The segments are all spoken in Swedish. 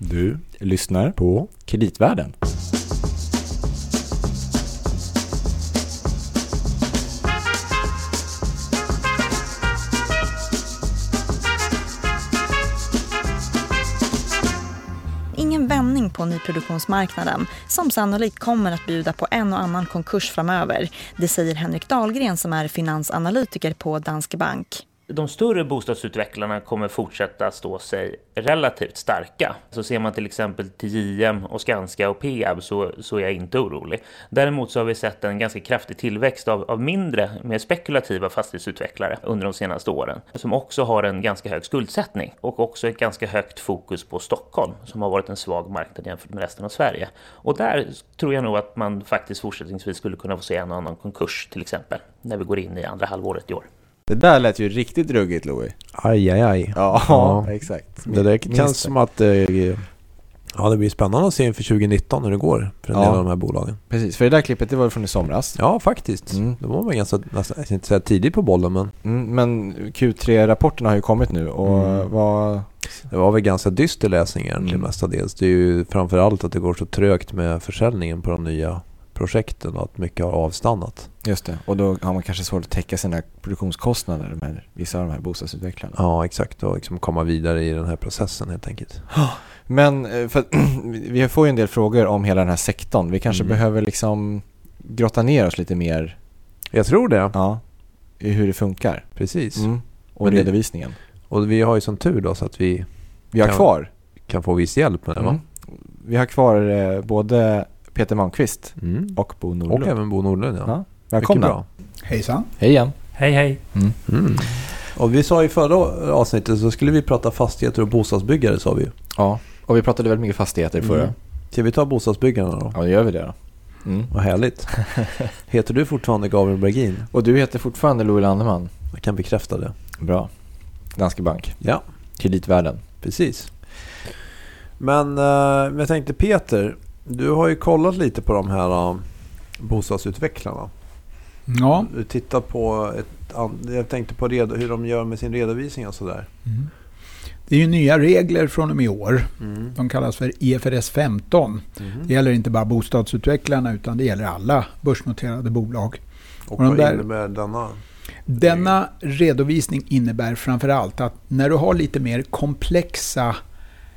Du lyssnar på Kreditvärlden. Ingen vändning på nyproduktionsmarknaden som sannolikt kommer att bjuda på en och annan konkurs framöver. Det säger Henrik Dahlgren som är finansanalytiker på Danske Bank de större bostadsutvecklarna kommer fortsätta stå sig relativt starka. Så ser man till exempel till JM och Skanska och Peab så, så är jag inte orolig. Däremot så har vi sett en ganska kraftig tillväxt av, av mindre, mer spekulativa fastighetsutvecklare under de senaste åren. Som också har en ganska hög skuldsättning och också ett ganska högt fokus på Stockholm som har varit en svag marknad jämfört med resten av Sverige. Och där tror jag nog att man faktiskt fortsättningsvis skulle kunna få se en och annan konkurs till exempel när vi går in i andra halvåret i år. Det där lät ju riktigt ruggigt Louis. Aj, aj, aj. Ja, ja. exakt. Det där känns som att eh, Ja, det blir spännande att se inför 2019 hur det går för en ja. del av de här bolagen. Precis, för det där klippet det var från i somras. Ja, faktiskt. Mm. Det var väl ganska, nästan, inte säga tidigt på bollen men... Mm, men Q3-rapporterna har ju kommit nu och mm. vad... Det var väl ganska dyster läsning egentligen mm. mestadels. Det är ju framförallt att det går så trögt med försäljningen på de nya projekten och att mycket har avstannat. Just det, och då har man kanske svårt att täcka sina produktionskostnader med vissa av de här bostadsutvecklarna. Ja, exakt. Och liksom komma vidare i den här processen helt enkelt. Men eh, för vi får ju en del frågor om hela den här sektorn. Vi kanske mm. behöver liksom grotta ner oss lite mer. Jag tror det. Ja, i hur det funkar. Precis. Mm. Och Men redovisningen. och vi har ju sån tur då så att vi vi har kan, kvar. kan få viss hjälp med det mm. va? Vi har kvar eh, både Peter Malmqvist mm. och Bo Nordlund. Och även Bo Nordlund ja. ja. Välkomna. Bra. Hejsan. Hej igen. Hej hej. Mm. Mm. Och vi sa i förra avsnittet så skulle vi prata fastigheter och bostadsbyggare sa vi Ja, och vi pratade väldigt mycket fastigheter förra. Mm. Ska vi ta bostadsbyggarna då? Ja, då gör vi det då. Mm. Vad härligt. heter du fortfarande Gabriel Bergin? Och du heter fortfarande Louis Landeman? Jag kan bekräfta det. Bra. Danske Bank. Ja. Kreditvärden. Precis. Men uh, jag tänkte Peter, du har ju kollat lite på de här uh, bostadsutvecklarna. Ja. Du tittar på ett, jag tänkte på hur de gör med sin redovisning och sådär. Mm. Det är ju nya regler från och med i år. Mm. De kallas för IFRS 15. Mm. Det gäller inte bara bostadsutvecklarna utan det gäller alla börsnoterade bolag. Och, och vad där, innebär denna? Denna redovisning innebär framförallt att när du har lite mer komplexa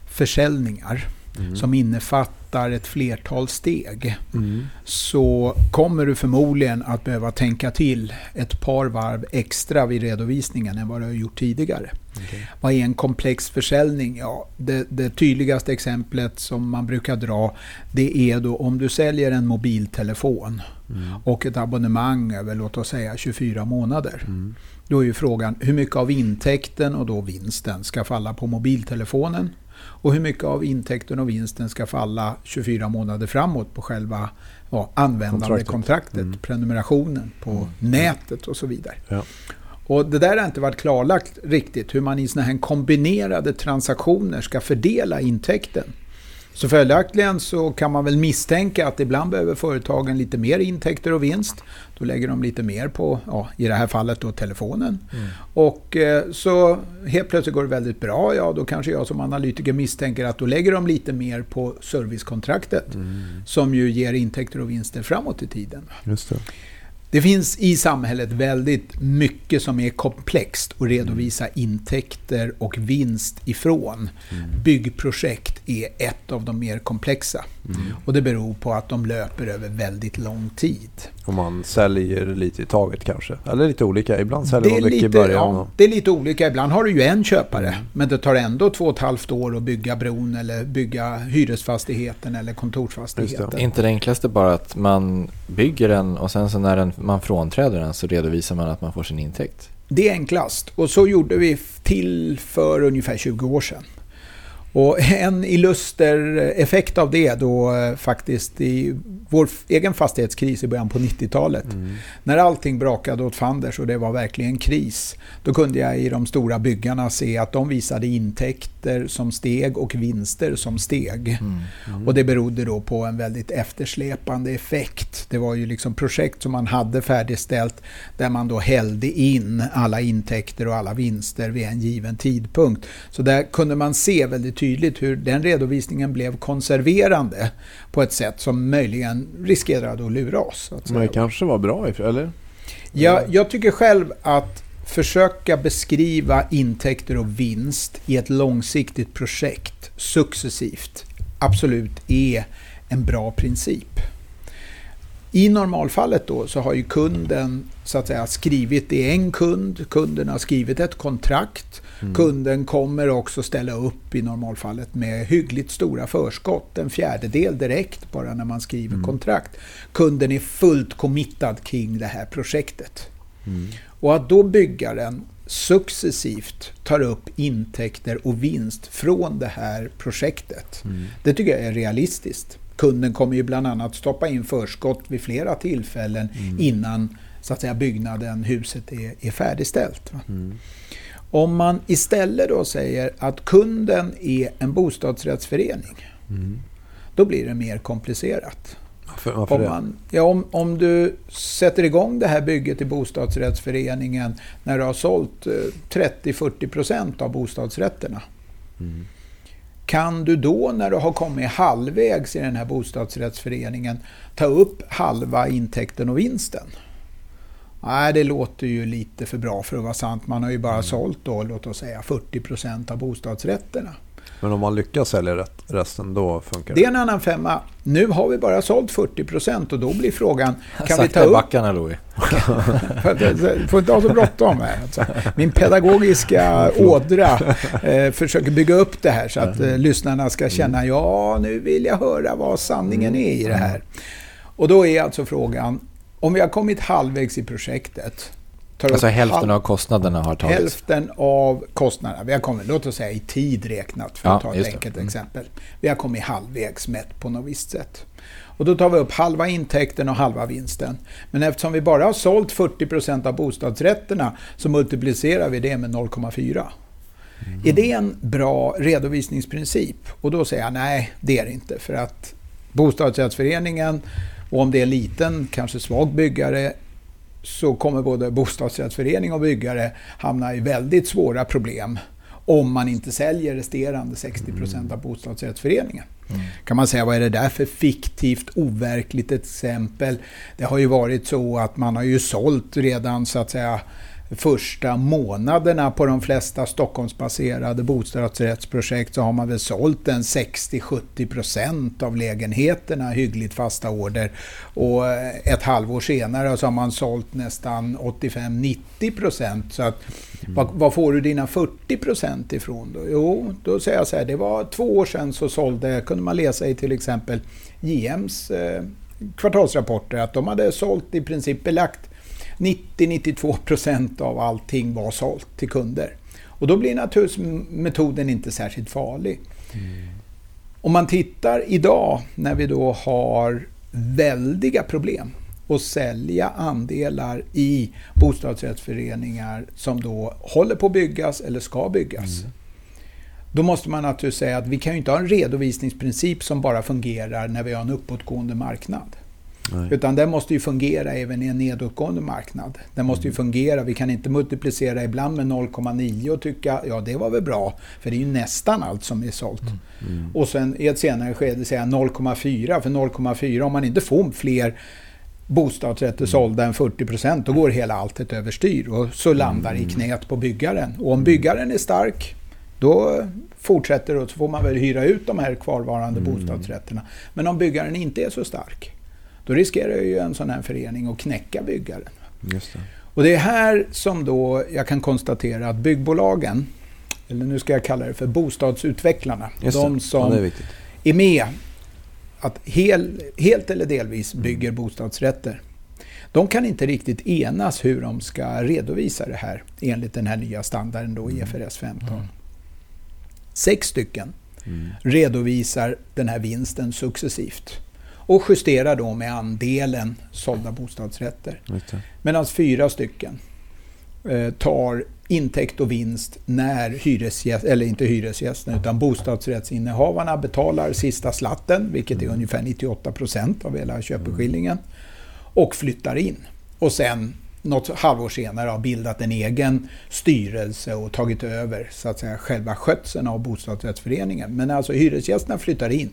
försäljningar mm. som innefattar ett flertal steg mm. så kommer du förmodligen att behöva tänka till ett par varv extra vid redovisningen än vad du har gjort tidigare. Okay. Vad är en komplex försäljning? Ja, det, det, tydligaste exemplet som man brukar dra det är då om du säljer en mobiltelefon mm. och ett abonnemang över låt oss säga 24 månader. Mm. Då är ju frågan hur mycket av intäkten och då vinsten ska falla på mobiltelefonen och hur mycket av intäkten och vinsten ska falla 24 månader framåt på själva ja, användande kontraktet, mm. prenumerationen på mm. nätet och så vidare. Ja. Och det där har inte varit klarlagt riktigt hur man i sådana här kombinerade transaktioner ska fördela intäkten. Så följaktligen så kan man väl misstänka att ibland behöver företagen lite mer intäkter och vinst. Då lägger de lite mer på, ja, i det här fallet då telefonen. Mm. Och eh, så helt plötsligt går det väldigt bra. Ja, då kanske jag som analytiker misstänker att då lägger de lite mer på servicekontraktet. Mm. Som ju ger intäkter och vinster framåt i tiden. Just det. Det finns i samhället väldigt mycket som är komplext att redovisa intäkter och vinst ifrån. Mm. Byggprojekt är ett av de mer komplexa. Mm. Och det beror på att de löper över väldigt lång tid. Och man säljer lite i taget kanske? Eller lite olika? Ibland säljer man mycket lite, i början. Ja, det är lite olika. Ibland har du ju en köpare. Mm. Men det tar ändå två och ett halvt år att bygga bron eller bygga hyresfastigheten eller kontorsfastigheten. Det. Inte det enklaste bara att man bygger den och sen så när den, man frånträder den så redovisar man att man får sin intäkt? Det är enklast. Och så gjorde vi till för ungefär 20 år sedan. Och en illuster effekt av det då eh, faktiskt i vår egen fastighetskris i början på 90-talet. Mm. När allting brakade åt fanders och det var verkligen kris. Då kunde jag i de stora byggarna se att de visade intäkter som steg och vinster som steg. Mm. Mm. Och det berodde då på en väldigt eftersläpande effekt. Det var ju liksom projekt som man hade färdigställt där man då hällde in alla intäkter och alla vinster vid en given tidpunkt. Så där kunde man se väldigt tydligt hur den redovisningen blev konserverande på ett sätt som möjligen riskerade att lura oss. Att Men det kanske var bra, eller? Ja, jag tycker själv att försöka beskriva intäkter och vinst i ett långsiktigt projekt successivt absolut är en bra princip. I normalfallet då så har ju kunden så att säga skrivit, det är en kund, kunden har skrivit ett kontrakt. Mm. Kunden kommer också ställa upp i normalfallet med hyggligt stora förskott, en fjärdedel direkt bara när man skriver mm. kontrakt. Kunden är fullt committad kring det här projektet. Mm. Och att då byggaren successivt tar upp intäkter och vinst från det här projektet. Mm. Det tycker jag är realistiskt. Kunden kommer ju bland annat stoppa in förskott vid flera tillfällen mm. innan så att säga, byggnaden, huset är, är färdigställt. Mm. Om man istället då säger att kunden är en bostadsrättsförening, mm. då blir det mer komplicerat. Varför, varför om, man, ja, om, om du sätter igång det här bygget i bostadsrättsföreningen när du har sålt 30-40% eh, av bostadsrätterna. Mm. Kan du då när du har kommit halvvägs i den här bostadsrättsföreningen ta upp halva intäkten och vinsten? Nej, det låter ju lite för bra för att vara sant. Man har ju bara mm. sålt då, låt oss säga 40% av bostadsrätterna. Men om man lyckas sälja resten, då funkar det? Det är en annan femma. Nu har vi bara sålt 40% och då blir frågan... Kan vi ta upp... backarna, Louis. får inte ha så bråttom här. Alltså. Min pedagogiska ådra eh, försöker bygga upp det här så att eh, lyssnarna ska känna ja, nu vill jag höra vad sanningen är i det här. Och då är alltså frågan, om vi har kommit halvvägs i projektet alltså hälften av kostnaderna har tagits? Hälften av kostnaderna. Vi har kommit, låt oss säga i tid räknat, för att ta ett enkelt mm. exempel. Vi har kommit halvvägs mätt på något visst sätt. Och då tar vi upp halva intäkten och halva vinsten. Men eftersom vi bara har sålt 40% av bostadsrätterna så multiplicerar vi det med 0,4. Mm. Är det en bra redovisningsprincip? Och då säger jag nej, det är det inte. För att bostadsrättsföreningen, och om det är en liten, kanske svag byggare, så kommer både bostadsrättsförening och byggare hamna i väldigt svåra problem om man inte säljer resterande 60 procent av bostadsrättsföreningen. Mm. Kan man säga, vad är det där för fiktivt, overkligt exempel? Det har ju varit så att man har ju sålt redan så att säga första månaderna på de flesta Stockholmsbaserade bostadsrättsprojekt så har man väl sålt en 60-70% av lägenheterna hyggligt fasta order. Och ett halvår senare så har man sålt nästan 85-90%. Så att, mm. vad, vad, får du dina 40% ifrån då? Jo, då säger jag så här, det var två år sedan så sålde, kunde man läsa i till exempel JMs eh, kvartalsrapporter att de hade sålt i princip belagt 90-92% av allting var sålt till kunder. Och då blir naturligtvis metoden inte särskilt farlig. Mm. Om man tittar idag när vi då har väldiga problem att sälja andelar i bostadsrättsföreningar som då håller på att byggas eller ska byggas. Mm. Då måste man naturligtvis säga att vi kan ju inte ha en redovisningsprincip som bara fungerar när vi har en uppåtgående marknad. Nej. Utan den måste ju fungera även i en nedåtgående marknad. Den måste ju mm. fungera. Vi kan inte multiplicera ibland med 0,9 och tycka ja det var väl bra. För det är ju nästan allt som är sålt. Mm. Mm. Och sen i ett senare skede säga 0,4. För 0,4 om man inte får fler bostadsrätter mm. sålda än 40 procent, då går hela alltet överstyr och så landar mm. i knät på byggaren. Och om byggaren är stark, då fortsätter och så får man väl hyra ut de här kvarvarande mm. bostadsrätterna. Men om byggaren inte är så stark, då riskerar ju en sån här förening att knäcka byggaren. Just det. Och det är här som då jag kan konstatera att byggbolagen, eller nu ska jag kalla det för bostadsutvecklarna, de som ja, är, är, med att hel, helt eller delvis mm. bygger bostadsrätter. De kan inte riktigt enas hur de ska redovisa det här enligt den här nya standarden då, IFRS mm. 15. Mm. Sex stycken mm. redovisar den här vinsten successivt och justerar då med andelen sålda bostadsrätter. Medan fyra stycken eh, tar intäkt och vinst när hyresgäst, eller inte hyresgästen utan bostadsrättsinnehavarna betalar sista slatten, vilket är mm. ungefär 98 procent av hela köpeskillingen, och flyttar in. Och sen något halvår senare har bildat en egen styrelse och tagit över så att säga, själva skötseln av bostadsrättsföreningen. Men alltså hyresgästerna flyttar in.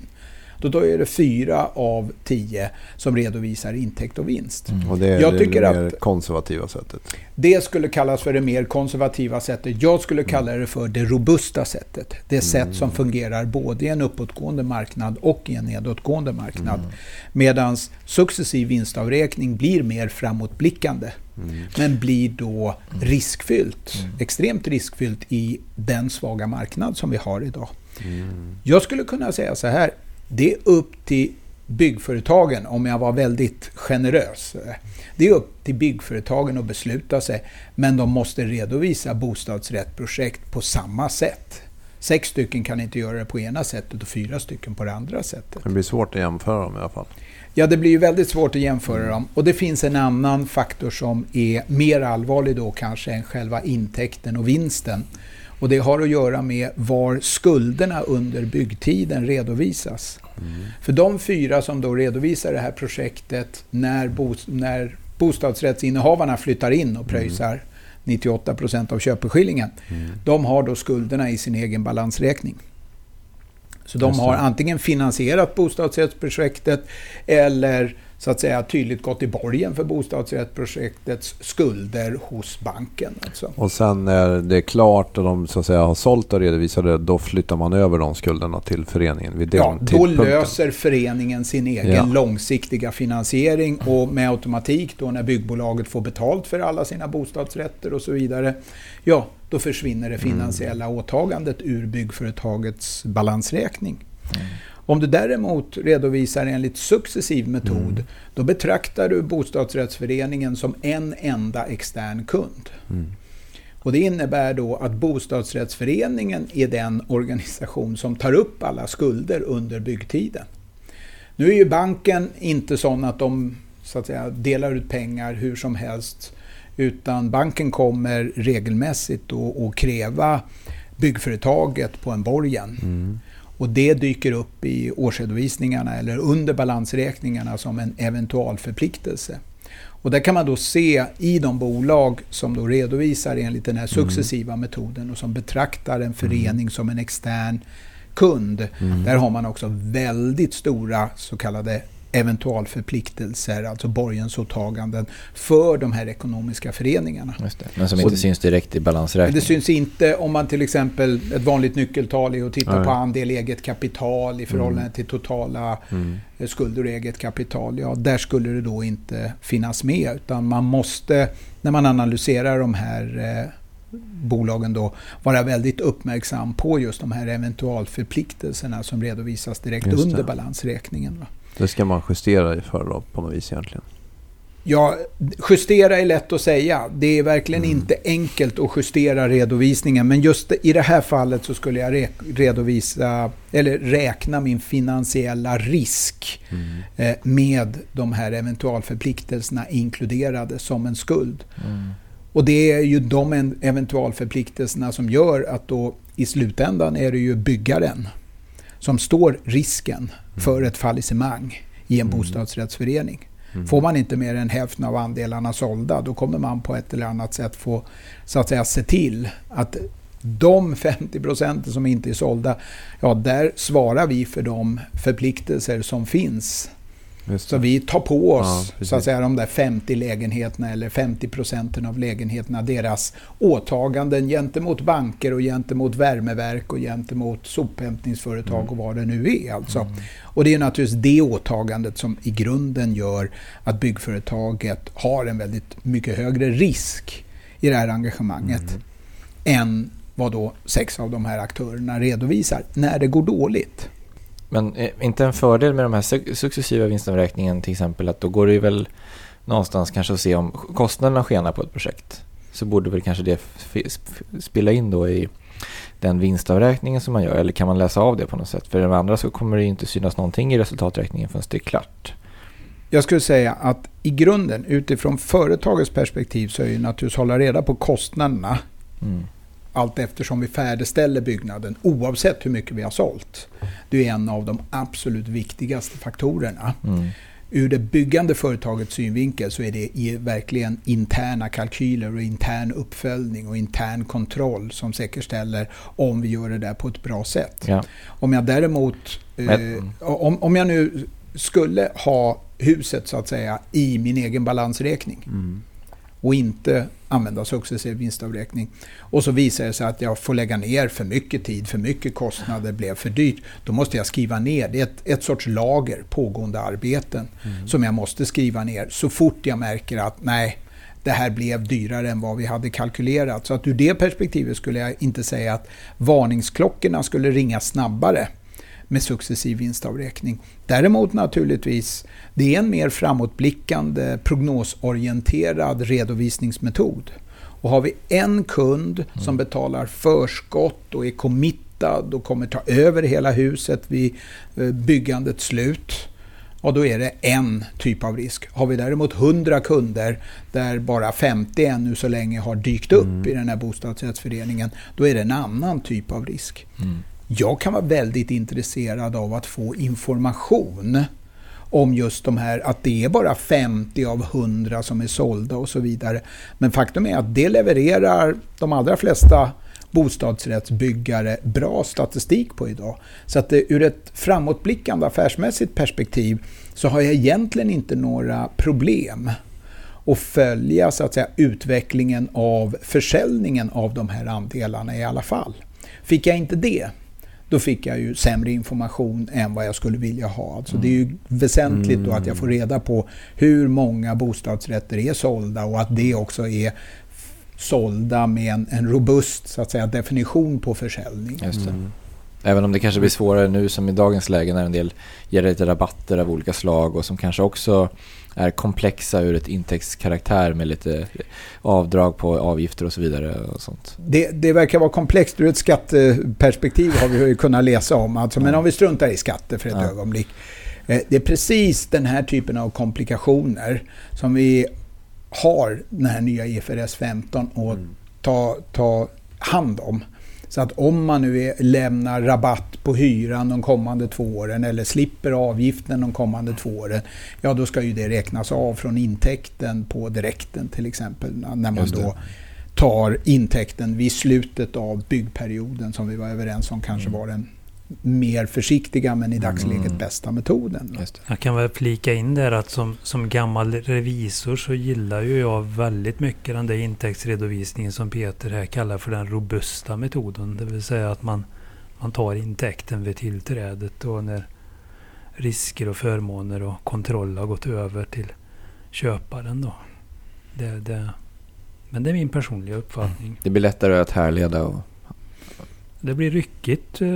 Då, då är det fyra av tio som redovisar intäkt och vinst. Mm. Och det är jag det tycker mer att konservativa sättet. det skulle kallas för det mer konservativa sättet. Jag skulle kalla det för det robusta sättet. Det sätt som fungerar både i en uppåtgående marknad och i en nedåtgående marknad. Medan successiv vinstavräkning blir mer framåtblickande. Men blir då riskfyllt. Extremt riskfyllt i den svaga marknad som vi har idag. Jag skulle kunna säga så här. Det är upp till byggföretagen, om jag var väldigt generös. Det är upp till byggföretagen att besluta sig, men de måste redovisa bostadsrättprojekt på samma sätt. Sex stycken kan inte göra det på ena sättet och fyra stycken på det andra sättet. Det blir svårt att jämföra dem i alla fall. Ja, det blir ju väldigt svårt att jämföra dem. Och det finns en annan faktor som är mer allvarlig då kanske än själva intäkten och vinsten. Och det har att göra med var skulderna under byggtiden redovisas. För de fyra som då redovisar det här projektet när, bo, när bostadsrättsinnehavarna flyttar in och pröjsar 98 procent av köpeskillingen. De har då skulderna i sin egen balansräkning. Så de har antingen finansierat bostadsrättsprojektet eller så att säga tydligt gått i borgen för bostadsrättsprojektets skulder hos banken. Alltså. Och sen när det är klart och de så att säga har sålt och redovisat det, då flyttar man över de skulderna till föreningen vid den Ja, då löser föreningen sin egen Ja. långsiktiga finansiering och med automatik då när byggbolaget får betalt för alla sina bostadsrätter och så vidare, ja, då försvinner det finansiella åtagandet ur byggföretagets balansräkning. Om du däremot redovisar enligt successiv metod, då betraktar du bostadsrättsföreningen som en enda extern kund. Och det innebär då att bostadsrättsföreningen är den organisation som tar upp alla skulder under byggtiden. Nu är ju banken inte sån att de så att säga, delar ut pengar hur som helst. Utan banken kommer regelmässigt att kräva byggföretaget på en borgen. Och det dyker upp i årsredovisningarna eller under balansräkningarna som en eventual förpliktelse. Och där kan man då se i de bolag som då redovisar enligt den här successiva metoden och som betraktar en förening som en extern kund. Där har man också väldigt stora så kallade eventualförpliktelser, alltså borgensåtaganden för de här ekonomiska föreningarna. Men som inte Och- syns direkt i balansräkningen. det syns inte om man till exempel, ett vanligt nyckeltal är att titta Nej. på andel eget kapital i förhållande Mm. till totala Mm. eh, skulder och eget kapital. Ja, där skulle det då inte finnas med. Utan man måste, när man analyserar de här eh, bolagen då, vara väldigt uppmärksam på just de här eventualförpliktelserna som redovisas direkt under balansräkningen. Va? Det ska man justera för då, på något vis egentligen. Ja, justera är lätt att säga. Det är verkligen Mm. inte enkelt att justera redovisningen. Men just i det här fallet så skulle jag re- redovisa, eller räkna min finansiella risk eh, med de här eventualförpliktelserna inkluderade som en skuld. Mm. Och det är ju de en- eventualförpliktelserna som gör att då i slutändan är det ju byggaren som står risken för ett fallissemang i en bostadsrättsförening. Får man inte mer än hälften av andelarna sålda, då kommer man på ett eller annat sätt få så att säga, se till att de 50 procenten som inte är sålda, ja, där svarar vi för de förpliktelser som finns. Så vi tar på Ja, oss precis. så att säga, de där 50 lägenheterna eller 50 procenten av lägenheterna, deras åtaganden gentemot banker och gentemot värmeverk och gentemot sophämtningsföretag Mm. och vad det nu är. Alltså. Och det är naturligtvis det åtagandet som i grunden gör att byggföretaget har en väldigt mycket högre risk i det här engagemanget Mm. än vad då sex av de här aktörerna redovisar när det går dåligt. Men eh, inte en fördel med de här su- successiva vinstavräkningen till exempel att då går det ju väl någonstans kanske att se om kostnaderna skenar på ett projekt. Så borde väl kanske det spela in då i den vinstavräkningen som man gör eller kan man läsa av det på något sätt? För de andra så kommer det ju inte synas någonting i resultaträkningen förrän det är klart. Jag skulle säga att i grunden, utifrån företagets perspektiv, så är ju naturligtvis hålla reda på kostnaderna Mm. Allt eftersom vi färdigställer byggnaden, oavsett hur mycket vi har sålt. Det är en av de absolut viktigaste faktorerna. Mm. ur det byggande företagets synvinkel så är det verkligen interna kalkyler och intern uppföljning och intern kontroll som säkerställer om vi gör det där på ett bra sätt. Ja. Om jag däremot, eh, om, om jag nu skulle ha huset så att säga i min egen balansräkning mm. Och inte använda successiv vinstavräkning. Och så visar det sig att jag får lägga ner för mycket tid, för mycket kostnader, blev för dyrt. Då måste jag skriva ner. Det är ett, ett sorts lager, pågående arbeten, mm. som jag måste skriva ner så fort jag märker att nej, det här blev dyrare än vad vi hade kalkylerat. Så att ur det perspektivet skulle jag inte säga att varningsklockorna skulle ringa snabbare med successiv vinstavräkning. Däremot naturligtvis, det är en mer framåtblickande prognosorienterad redovisningsmetod. Och har vi en kund mm. som betalar förskott och är committad och kommer ta över hela huset vid eh, byggandets slut, ja då är det en typ av risk. Har vi däremot 100 kunder där bara 50 ännu så länge har dykt upp mm. i den här bostadsrättsföreningen, då är det en annan typ av risk. Mm. Jag kan vara väldigt intresserad av att få information om just de här, att det är bara 50 av 100 som är sålda och så vidare. Men faktum är att det levererar de allra flesta bostadsrättsbyggare bra statistik på idag. Så att det, ur ett framåtblickande affärsmässigt perspektiv så har jag egentligen inte några problem att följa så att säga, utvecklingen av försäljningen av de här andelarna i alla fall. Fick jag inte det, då fick jag ju sämre information än vad jag skulle vilja ha. Alltså mm. Det är ju väsentligt då att jag får reda på hur många bostadsrätter är sålda och att det också är sålda med en, en robust så att säga, definition på försäljning. Mm. Även om det kanske blir svårare nu som i dagens läge när en del ger lite rabatter av olika slag och som kanske också är komplexa ur ett intäktskaraktär med lite avdrag på avgifter och så vidare. Och sånt. Det, det verkar vara komplext ur ett skatteperspektiv har vi kunnat läsa om. Alltså, men om vi struntar i skatter för ett ja. ögonblick. Eh, det är precis den här typen av komplikationer som vi har den här nya IFRS 15 att mm. ta, ta hand om. Så att om man nu är, lämnar rabatt på hyran de kommande två åren eller slipper avgiften de kommande två åren, ja då ska ju det räknas av från intäkten på direkten till exempel. När man då tar intäkten vid slutet av byggperioden som vi var överens om kanske mm. var den mer försiktiga men i dagsläget mm. bästa metoden. Jag kan väl flika in där att som, som gammal revisor så gillar ju jag väldigt mycket den där intäktsredovisningen som Peter här kallar för den robusta metoden. Det vill säga att man, man tar intäkten vid tillträdet och när risker och förmåner och kontroll har gått över till köparen. Då. Det, det, men det är min personliga uppfattning. Det blir lättare att härleda och det blir ryckigt eh,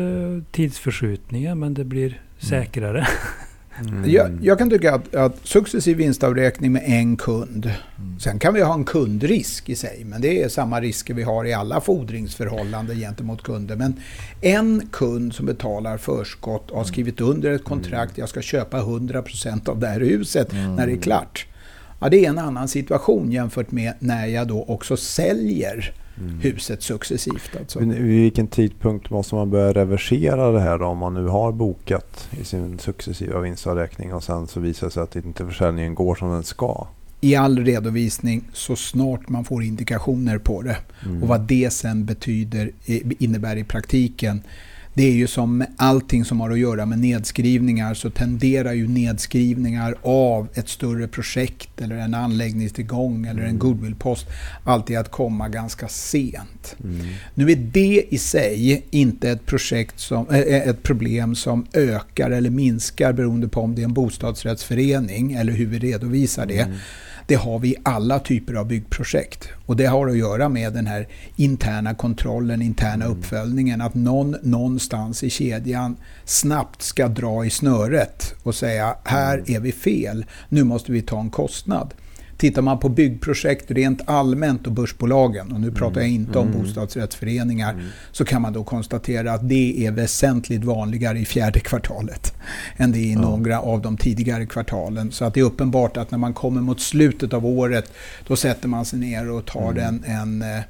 tidsförskjutningar men det blir mm. säkrare. Mm. Jag, jag, kan tycka att, att successiv vinstavräkning med en kund. Mm. Sen kan vi ha en kundrisk i sig, men det är samma risker vi har i alla fordringsförhållanden gentemot kunder. Men en kund som betalar förskott och har skrivit under ett kontrakt, jag ska köpa 100% av det här huset mm. när det är klart. Ja, det är en annan situation jämfört med när jag då också säljer mm. huset successivt. Alltså. Vid vilken tidpunkt måste man börja reversera det här då, om man nu har bokat i sin successiva vinstavräkning och sen så visar det sig att inte försäljningen går som den ska? I all redovisning så snart man får indikationer på det. Mm. Och vad det sen betyder, innebär i praktiken det är ju som med allting som har att göra med nedskrivningar så tenderar ju nedskrivningar av ett större projekt eller en anläggningstillgång eller en mm. goodwillpost alltid att komma ganska sent. Mm. Nu är det i sig inte ett, projekt som, äh, ett problem som ökar eller minskar beroende på om det är en bostadsrättsförening eller hur vi redovisar det. Mm. Det har vi i alla typer av byggprojekt. Och det har att göra med den här interna kontrollen, interna mm. uppföljningen. Att någon någonstans i kedjan snabbt ska dra i snöret och säga här mm. är vi fel, nu måste vi ta en kostnad. Tittar man på byggprojekt rent allmänt och börsbolagen, och nu pratar jag inte om mm. bostadsrättsföreningar, mm. så kan man då konstatera att det är väsentligt vanligare i fjärde kvartalet än det är i några av de tidigare kvartalen. Så att det är uppenbart att när man kommer mot slutet av året, då sätter man sig ner och tar mm. en, en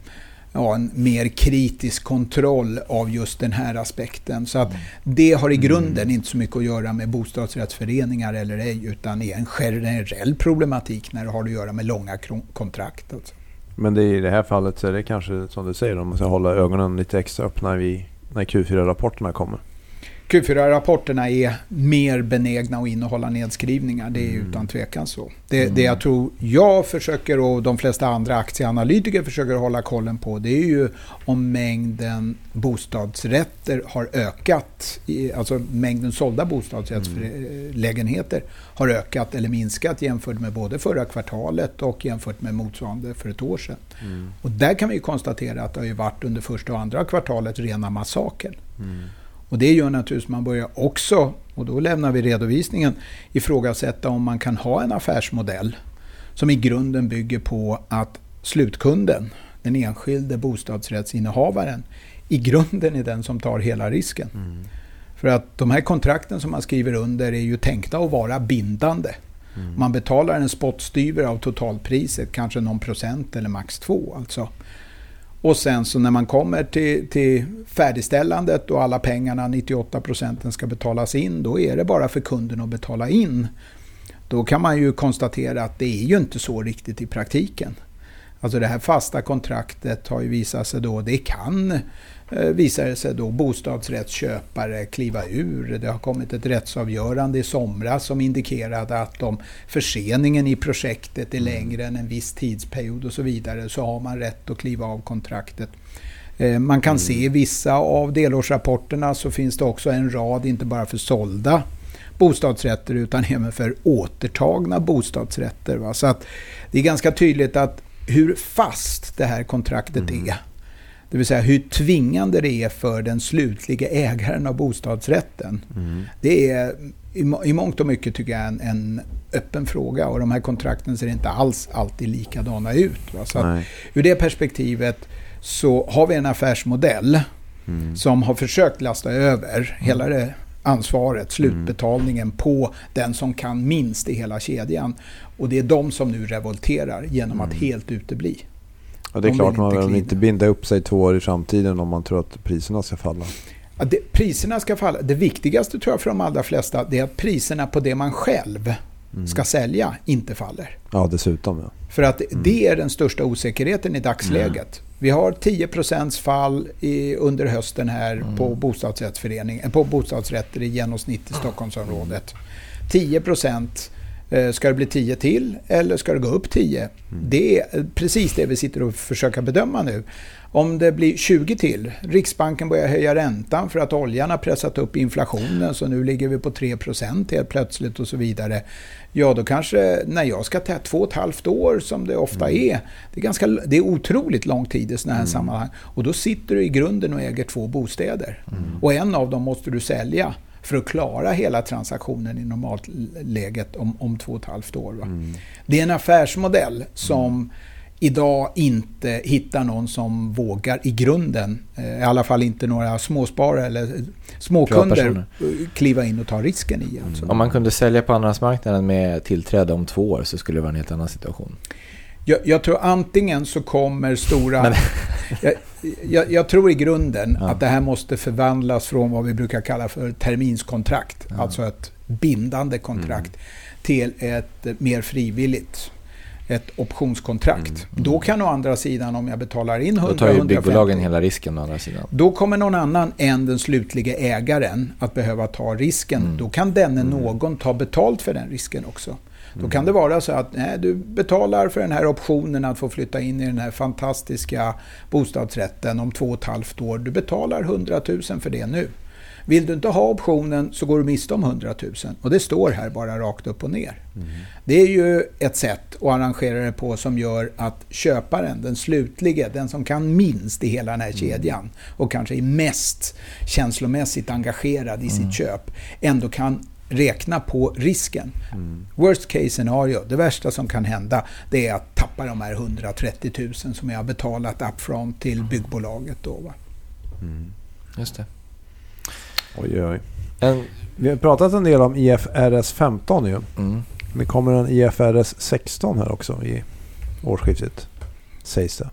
ja, en mer kritisk kontroll av just den här aspekten. Så att det har i grunden inte så mycket att göra med bostadsrättsföreningar eller ej, utan är en generell problematik när det har att göra med långa kontrakt. Alltså. Men det, i det här fallet så är det kanske som du säger, om man ska hålla ögonen lite extra öppna vid, när Q4-rapporterna kommer. Q4-rapporterna är mer benägna att innehålla nedskrivningar. Det är Mm. utan tvekan så. Det, det jag tror jag försöker och de flesta andra aktieanalytiker försöker hålla kollen på det är ju om mängden bostadsrätter har ökat. Alltså mängden sålda bostadsrättslägenheter har ökat eller minskat jämfört med både förra kvartalet och jämfört med motsvarande för ett år sedan. Och där kan vi ju konstatera att det har varit under första och andra kvartalet rena massakern. Och det gör naturligtvis att man börjar också, och då lämnar vi redovisningen, ifrågasätta om man kan ha en affärsmodell som i grunden bygger på att slutkunden, den enskilde bostadsrättsinnehavaren, i grunden är den som tar hela risken. För att de här kontrakten som man skriver under är ju tänkta att vara bindande. Man betalar en spottstyver av totalpriset, kanske någon procent eller max två. Alltså. Och sen så när man kommer till, till färdigställandet och alla pengarna, 98 procenten ska betalas in, då är det bara för kunden att betala in. Då kan man ju konstatera att det är ju inte så riktigt i praktiken. Alltså det här fasta kontraktet har ju visat sig då, det kan eh, visar sig då bostadsrättsköpare kliva ur. Det har kommit ett rättsavgörande i somras som indikerade att om förseningen i projektet är längre än en viss tidsperiod och så vidare så har man rätt att kliva av kontraktet. Eh, Man kan se i vissa av delårsrapporterna så finns det också en rad, inte bara för sålda bostadsrätter utan även för återtagna bostadsrätter. Va? Så att det är ganska tydligt att hur fast det här kontraktet är, det vill säga hur tvingande det är för den slutliga ägaren av bostadsrätten. Det är i må- i mångt och mycket tycker jag en, en öppen fråga och de här kontrakten ser inte alls alltid likadana ut. Va? Så att ur det perspektivet så har vi en affärsmodell som har försökt lasta över hela det ansvaret, slutbetalningen på den som kan minst i hela kedjan. Och det är de som nu revolterar genom att helt utebli. Ja, det är De klart man vill inte binda upp sig två år i framtiden om man tror att priserna ska falla. Ja, det, priserna ska falla. Det viktigaste tror jag för de allra flesta det är att priserna på det man själv ska sälja inte faller. Ja, dessutom ja. För att det är den största osäkerheten i dagsläget. Vi har 10% fall i, under hösten här på, bostadsrättsförening, eh, på bostadsrätter i genomsnitt i Stockholmsområdet. 10 eh, Ska det bli 10 till eller ska det gå upp 10? Det är eh, precis det vi sitter och försöker bedöma nu. Om det blir 20 till, Riksbanken börjar höja räntan för att oljan har pressat upp inflationen så nu ligger vi på 3% helt plötsligt och så vidare. Ja, då kanske när jag ska ta två och ett halvt år som det ofta är. Det är, ganska, det är otroligt lång tid i sådana här sammanhang. Och då sitter du i grunden och äger två bostäder. Och en av dem måste du sälja för att klara hela transaktionen i normalläget om, om två och ett halvt år. Va? Det är en affärsmodell som idag inte hittar någon som vågar i grunden, eh, i alla fall inte några småsparare eller småkunder, kliva in och ta risken i. Alltså. Om man kunde sälja på andrahandsmarknaden med tillträde om två år så skulle det vara en helt annan situation. Jag, jag tror antingen så kommer stora... Jag, jag, jag tror i grunden Ja. att det här måste förvandlas från vad vi brukar kalla för terminskontrakt, alltså ett bindande kontrakt, till ett mer frivilligt ett optionskontrakt. Då kan å andra sidan om jag betalar in 100 Då tar ju 150 byggbolagen hela risken å andra sidan. Då kommer någon annan än den slutliga ägaren att behöva ta risken. Då kan denne någon ta betalt för den risken också. Då kan det vara så att nej, du betalar för den här optionen att få flytta in i den här fantastiska bostadsrätten om två och ett halvt år. Du betalar 100 000 för det nu. Vill du inte ha optionen så går du miste om 100 000. Och det står här bara rakt upp och ner. Det är ju ett sätt att arrangera det på som gör att köparen, den slutlige, den som kan minst i hela den här kedjan och kanske är mest känslomässigt engagerad i sitt köp, ändå kan räkna på risken. Worst case scenario, det värsta som kan hända, det är att tappa de här 130 000 som jag har betalat upfront till byggbolaget. Då, va? Just det. Oj, oj. En, Vi har pratat en del om IFRS 15 ju. mm. Det kommer en IFRS 16 här också i årsskiftet. Sägs det.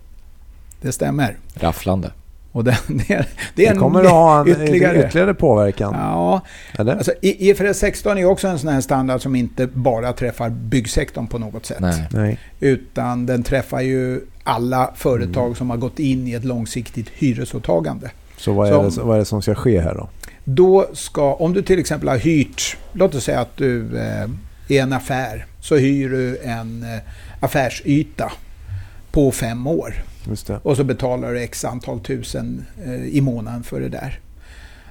Det stämmer. Rafflande. Och det, det, det är Det en kommer att ha en ytterligare- ytterligare, påverkan. Ja, Eller? alltså I- IFRS 16 är också en sån här standard som inte bara träffar byggsektorn på något sätt. Nej. Nej. Utan den träffar ju alla företag Mm. som har gått in i ett långsiktigt hyresåtagande. Så vad är, Som- det, vad är det som ska ske här då? Då ska, om du till exempel har hyrt, låt oss säga att du eh, är en affär, så hyr du en eh, affärsyta på fem år. Just det. och så betalar du x antal tusen eh, i månaden för det där.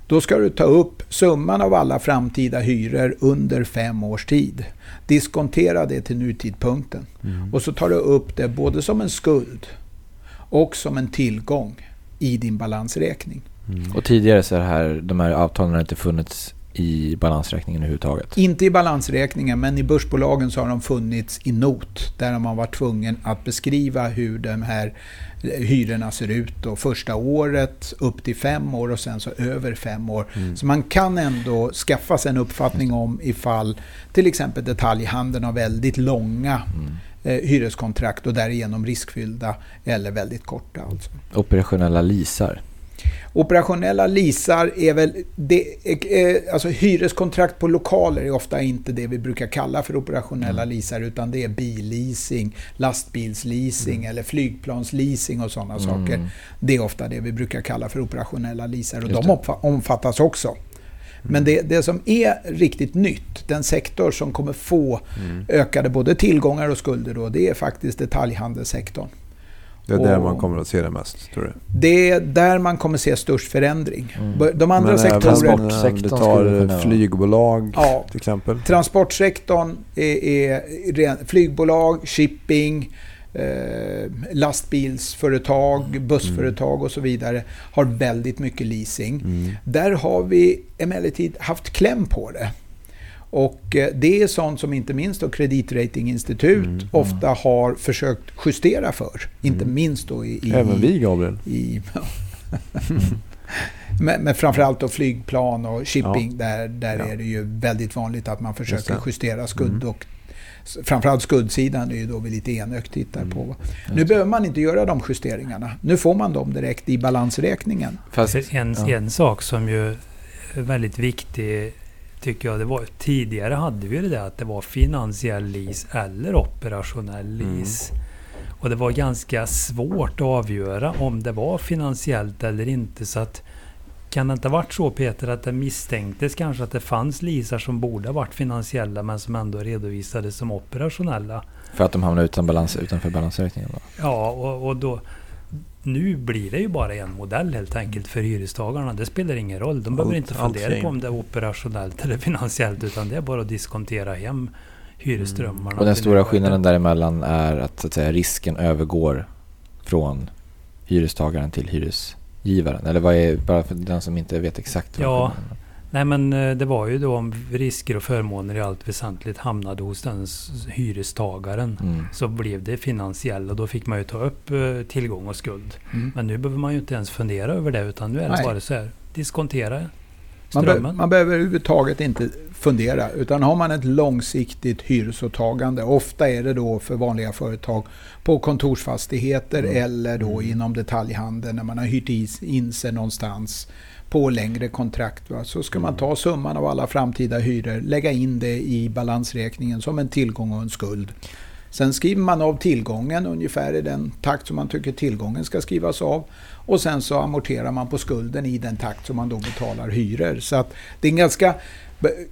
Då ska du ta upp summan av alla framtida hyror under fem års tid. Diskontera det till nutidpunkten. Mm. Och så tar du upp det både som en skuld och som en tillgång i din balansräkning. Mm. Och tidigare så är det här, de här avtalen har inte funnits i balansräkningen överhuvudtaget. Inte i balansräkningen, men i börsbolagen så har de funnits i not. Där har man varit tvungen att beskriva hur de här eh, hyrorna ser ut. Då. Första året upp till fem år och sen så över fem år. Mm. Så man kan ändå skaffa sig en uppfattning om ifall till exempel detaljhandeln har väldigt långa Mm. eh, hyreskontrakt och därigenom riskfyllda eller väldigt korta. Alltså. Operationella leasar. Operationella leasar är väl... Det, eh, alltså hyreskontrakt på lokaler är ofta inte det vi brukar kalla för operationella leasar utan det är billeasing, lastbilsleasing eller flygplansleasing och sådana saker. Mm. Det är ofta det vi brukar kalla för operationella leasar och Just de det. omfa- omfattas också. Men det, det som är riktigt nytt, den sektor som kommer få Mm. ökade både tillgångar och skulder då, det är faktiskt detaljhandelssektorn. Det är där Och- man kommer att se det mest, tror du? Det är där man kommer se störst förändring. Mm. De andra Men även sektorer... om Transportsektorn du tar flygbolag Ja, till exempel. transportsektorn är, är flygbolag, shipping, eh, lastbilsföretag, bussföretag och så vidare har väldigt mycket leasing. Mm. Där har vi emellertid haft kläm på det. Och eh, det är sånt som inte minst då kreditratinginstitut Mm. ofta har försökt justera för. Inte Mm. minst då i... i Även vi, Gabriel. i men, men framförallt då flygplan och shipping, där, där Ja. är det ju väldigt vanligt att man försöker justera skuld. Mm. Och framförallt skuldsidan är ju då vi lite enögt tittar Mm. på. Nu behöver man inte göra de justeringarna. Nu får man dem direkt i balansräkningen. Fast, en, ja. en sak som ju är väldigt viktig tycker jag det var. Tidigare hade vi det där att det var finansiell lease eller operationell Mm. lease. Och det var ganska svårt att avgöra om det var finansiellt eller inte. Så att kan det inte ha varit så Peter att det misstänktes kanske att det fanns leasar som borde ha varit finansiella men som ändå redovisades som operationella? För att de hamnar utan balans, utanför balansräkningen då? Ja, och, och då... Nu blir det ju bara en modell helt enkelt för hyrestagarna. Det spelar ingen roll. De behöver Allt- inte fundera på om det är operationellt eller finansiellt. Utan det är bara att diskontera hem hyresströmmarna. Och den stora skillnaden däremellan är att, så att säga, risken övergår från hyrestagaren till hyresgivaren. Eller vad är, bara för den som inte vet exakt vad Ja. skillnaden är. Nej men eh, det var ju då om risker och förmåner i allt väsentligt hamnade hos den hyrestagaren. Mm. Så blev det finansiella och då fick man ju ta upp eh, tillgång och skuld. Mm. Men nu behöver man ju inte ens fundera över det utan nu är det Nej. bara så här. Diskontera Man, be, strömmen. man behöver överhuvudtaget inte fundera. Utan har man ett långsiktigt hyresåtagande, ofta är det då för vanliga företag på kontorsfastigheter Mm. eller då inom detaljhandeln när man har hyrt in sig någonstans på längre kontrakt. Va? Så ska man ta summan av alla framtida hyror, lägga in det i balansräkningen som en tillgång och en skuld. Sen skriver man av tillgången ungefär i den takt som man tycker tillgången ska skrivas av. Och sen så amorterar man på skulden i den takt som man då betalar hyror. Så att det är en ganska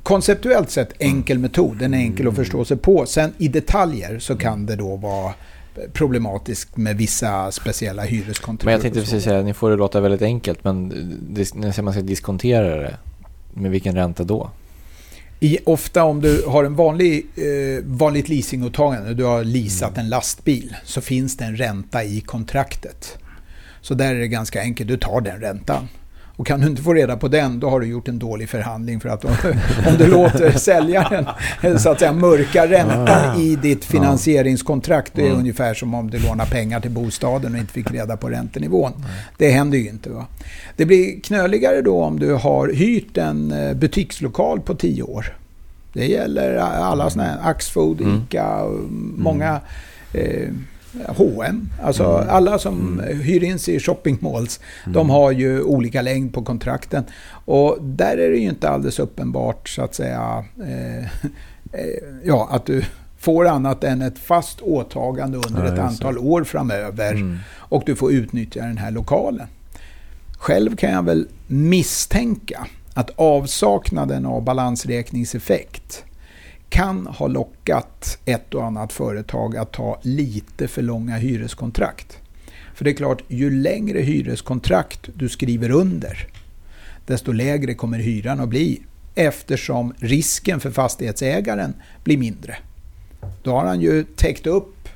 konceptuellt sett enkel metod. Den är enkel att förstå sig på. Sen i detaljer så kan det då vara problematiskt med vissa speciella hyreskontrakt. Men jag tänkte precis säga, ni får det låta väldigt enkelt, men när man ska diskontera det, med vilken ränta då? I, ofta om du har en vanlig, eh, vanligt leasingåtagande, du har leasat en lastbil, så finns det en ränta i kontraktet. Så där är det ganska enkelt, du tar den räntan. Och kan du inte få reda på den, då har du gjort en dålig förhandling. För att om, om du låter säljaren så att säga mörka räntan i ditt finansieringskontrakt, det är Mm. ungefär som om du lånar pengar till bostaden och inte fick reda på räntenivån. Det händer ju inte. Va? Det blir knöligare då om du har hyrt en eh, butikslokal på tio år. Det gäller alla sådana här Axfood, Mm. ICA, och många eh, H&M. Alltså Mm. alla som hyr in sig i shoppingmalls, Mm. de har ju olika längd på kontrakten. Och där är det ju inte alldeles uppenbart så att säga, eh, eh, ja, att du får annat än ett fast åtagande under Ja, ett antal år framöver Mm. och du får utnyttja den här lokalen. Själv kan jag väl misstänka att avsaknaden av balansräkningseffekt kan ha lockat ett och annat företag att ta lite för långa hyreskontrakt. För det är klart, ju längre hyreskontrakt du skriver under, desto lägre kommer hyran att bli eftersom risken för fastighetsägaren blir mindre. Då har han ju täckt upp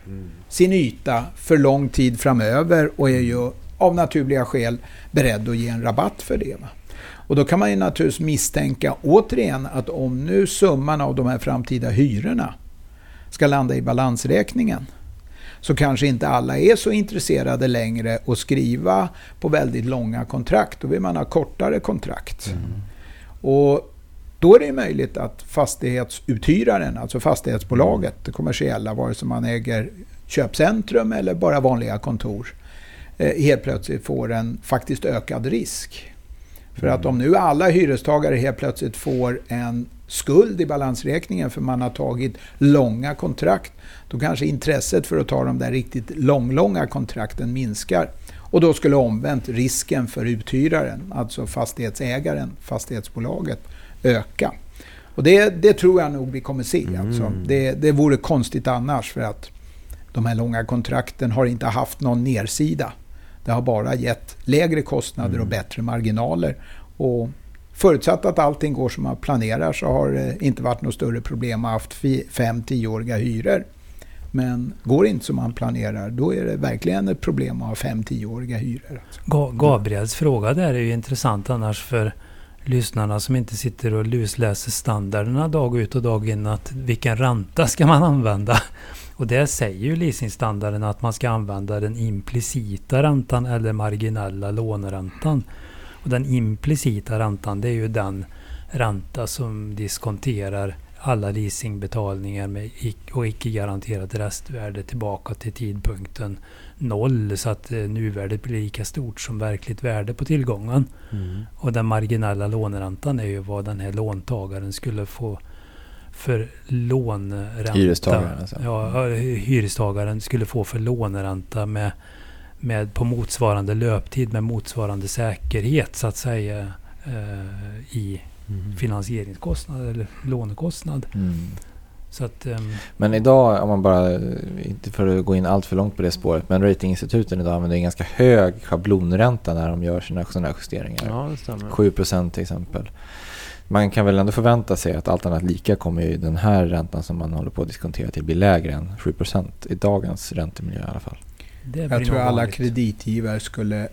sin yta för lång tid framöver och är ju av naturliga skäl beredd att ge en rabatt för det. Och då kan man ju naturligtvis misstänka återigen att om nu summan av de här framtida hyrorna ska landa i balansräkningen så kanske inte alla är så intresserade längre att skriva på väldigt långa kontrakt. Då vill man ha kortare kontrakt. Och då är det möjligt att fastighetsuthyraren, alltså fastighetsbolaget, det kommersiella, vare sig man äger köpcentrum eller bara vanliga kontor, eh, helt plötsligt får en faktiskt ökad risk. För att om nu alla hyrestagare helt plötsligt får en skuld i balansräkningen för man har tagit långa kontrakt, då kanske intresset för att ta de där riktigt långlånga kontrakten minskar. Och då skulle omvänt risken för uthyraren, alltså fastighetsägaren, fastighetsbolaget, öka. Och det, det tror jag nog vi kommer se. Alltså. Det, det vore konstigt annars för att de här långa kontrakten har inte haft någon nedsida. Det har bara gett lägre kostnader och bättre marginaler. Och förutsatt att allting går som man planerar så har det inte varit något större problem att ha haft 5-10-åriga hyror. Men går det inte som man planerar, då är det verkligen ett problem att ha 5-10-åriga hyror. Ga- Gabriels fråga där är ju intressant annars för lyssnarna som inte sitter och lusläser standarderna dag ut och dag in. Att vilken ränta ska man använda? Och det säger ju leasingstandarden att man ska använda den implicita räntan eller marginella låneräntan. Och den implicita räntan det är ju den ränta som diskonterar alla leasingbetalningar med och icke garanterat restvärde tillbaka till tidpunkten noll så att eh, nuvärdet blir lika stort som verkligt värde på tillgången. Och den marginella låneräntan är ju vad den här låntagaren skulle få för låneränta. Hyrestagaren alltså. Ja, hyrestagaren skulle få för låneränta med, med på motsvarande löptid med motsvarande säkerhet så att säga eh, i finansieringskostnad eller lånekostnad. Mm. Så att, ehm, Men idag, om man bara, inte för att gå in allt för långt på det spåret, men ratinginstituten idag använder en ganska hög schablonränta när de gör sina sådana här justeringar. Ja, det stämmer. 7 procent till exempel. Man kan väl ändå förvänta sig att allt annat lika kommer ju den här räntan som man håller på att diskontera till bli lägre än 7 procent i dagens räntemiljö i alla fall. Jag tror alla kreditgivare skulle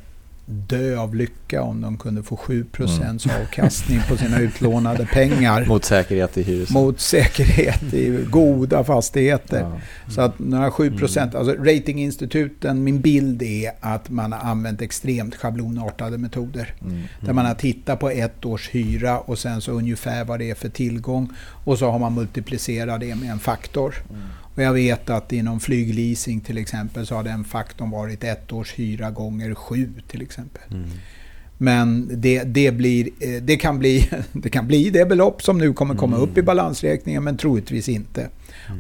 dö av lycka om de kunde få 7 Mm. avkastning på sina utlånade pengar Mot säkerhet i hyres... mot säkerhet i goda fastigheter. Ja. Så att några 7 procent, alltså ratinginstituten, min bild är att man har använt extremt schablonartade metoder. Mm. Där man har tittat på ett års hyra och sen så ungefär vad det är för tillgång. Och så har man multiplicerat det med en faktor. Och jag vet att inom flygleasing till exempel så har den faktorn varit ett års hyra gånger sju till exempel. Men det, det, blir, eh, det, kan bli, det kan bli det belopp som nu kommer komma upp i balansräkningen men troligtvis inte.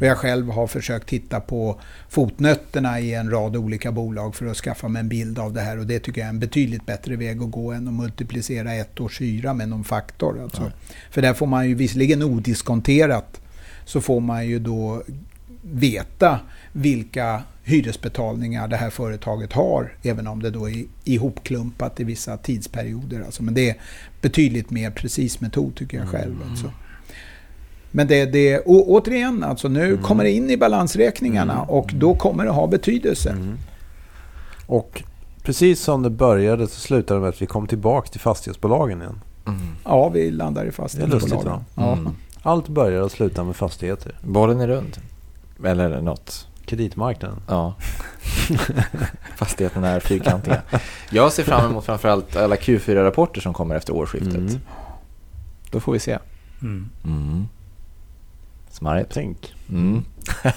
Och jag själv har försökt titta på fotnötterna i en rad olika bolag för att skaffa mig en bild av det här och det tycker jag är en betydligt bättre väg att gå än att multiplicera ett års hyra med någon faktor. Alltså. För där får man ju visserligen odiskonterat så får man ju då veta vilka hyresbetalningar det här företaget har, även om det då är ihopklumpat i vissa tidsperioder. Alltså, men det är betydligt mer precis metod tycker jag själv. Alltså. Men det, det å, återigen, alltså, nu kommer det in i balansräkningarna och då kommer det ha betydelse. Och precis som det började så slutade det med att vi kom tillbaka till fastighetsbolagen igen. Mm. Ja, vi landar i Det är fastighetsbolagen. lustigt va? Ja. Mm. Allt börjar och slutar med fastigheter. Bollen är rund. Eller något. Kreditmarknaden. Ja. Fastigheterna är fyrkantiga. Jag ser fram emot framförallt alla Q4-rapporter som kommer efter årsskiftet. Mm. Då får vi se. Mm. Mm. Smarrigt. Tänk. Mm.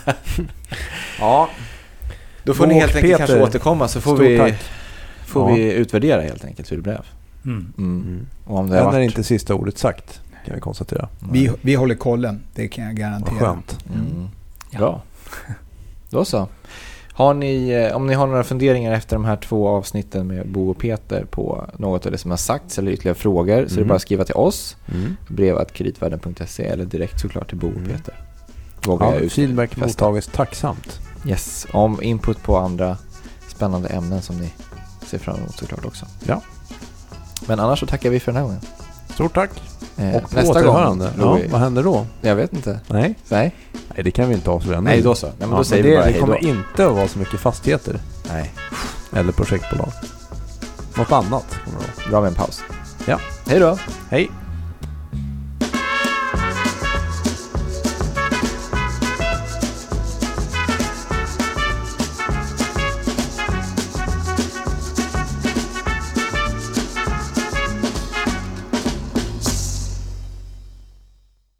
Ja. Då får ni Och helt enkelt Peter, kanske återkomma så får, stort vi, tack. får Ja. vi utvärdera helt enkelt hur det blev. Mm. Mm. Mm. Och om det Men är inte sista ordet sagt, kan vi konstatera. Vi, vi håller kollen, det kan jag Vad garantera. skönt. Mm. Ja. Bra. Då så. Har ni, eh, om ni har några funderingar efter de här två avsnitten med Bo och Peter på något av det som har sagts eller ytterligare frågor så är det Mm. bara att skriva till oss. Mm. brevatkreditvärden.se eller direkt såklart till Bo och Mm. Peter. Vågar Ja, feedback mottages tacksamt. Yes, om input på andra spännande ämnen som ni ser fram emot såklart också. Ja. Men annars så tackar vi för den här gången. Stort tack. Eh, Och nästa gång, Ja, vad händer då? jag vet inte. Nej, Nej, Nej det kan vi inte avslöja nu. Nej då så. Nej, men Ja, då säger det, vi bara det då. kommer inte att vara så mycket fastigheter Nej, eller projektbolag. Något annat kommer det vara. bra med en paus. Ja. Hej då. Hej!